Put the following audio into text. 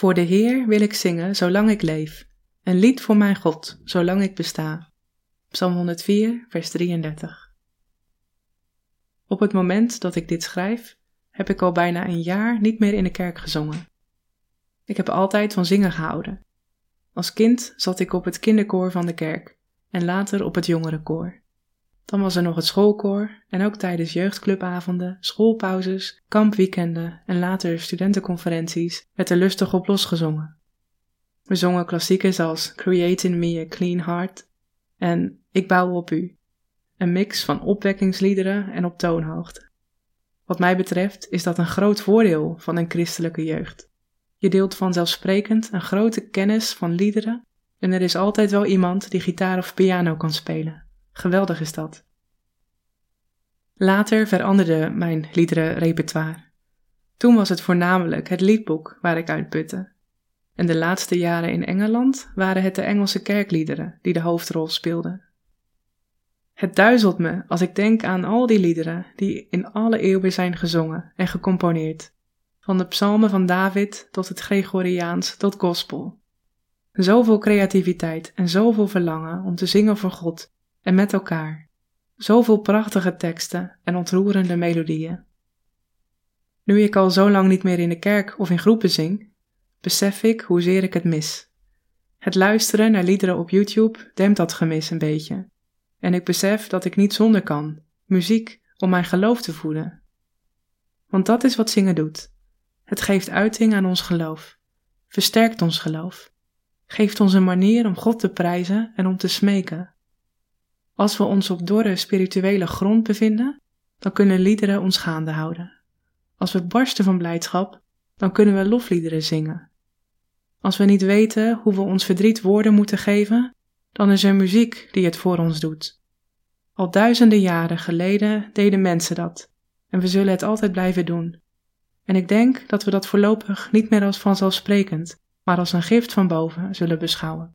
Voor de Heer wil ik zingen zolang ik leef, een lied voor mijn God zolang ik besta. Psalm 104, vers 33. Op het moment dat ik dit schrijf, heb ik al bijna een jaar niet meer in de kerk gezongen. Ik heb altijd van zingen gehouden. Als kind zat ik op het kinderkoor van de kerk en later op het jongerenkoor. Dan was er nog het schoolkoor en ook tijdens jeugdclubavonden, schoolpauzes, kampweekenden en later studentenconferenties werd er lustig op losgezongen. We zongen klassieken als Create in Me a Clean Heart en Ik bouw op u, een mix van opwekkingsliederen en op toonhoogte. Wat mij betreft is dat een groot voordeel van een christelijke jeugd. Je deelt vanzelfsprekend een grote kennis van liederen en er is altijd wel iemand die gitaar of piano kan spelen. Geweldig is dat. Later veranderde mijn liederenrepertoire. Toen was het voornamelijk het liedboek waar ik uit putte. En de laatste jaren in Engeland waren het de Engelse kerkliederen die de hoofdrol speelden. Het duizelt me als ik denk aan al die liederen die in alle eeuwen zijn gezongen en gecomponeerd, van de psalmen van David tot het Gregoriaans tot gospel. Zoveel creativiteit en zoveel verlangen om te zingen voor God en met elkaar. Zoveel prachtige teksten en ontroerende melodieën. Nu ik al zo lang niet meer in de kerk of in groepen zing, besef ik hoezeer ik het mis. Het luisteren naar liederen op YouTube dempt dat gemis een beetje. En ik besef dat ik niet zonder kan, muziek, om mijn geloof te voeden. Want dat is wat zingen doet. Het geeft uiting aan ons geloof, versterkt ons geloof, geeft ons een manier om God te prijzen en om te smeken. Als we ons op dorre spirituele grond bevinden, dan kunnen liederen ons gaande houden. Als we barsten van blijdschap, dan kunnen we lofliederen zingen. Als we niet weten hoe we ons verdriet woorden moeten geven, dan is er muziek die het voor ons doet. Al duizenden jaren geleden deden mensen dat, en we zullen het altijd blijven doen. En ik denk dat we dat voorlopig niet meer als vanzelfsprekend, maar als een gift van boven zullen beschouwen.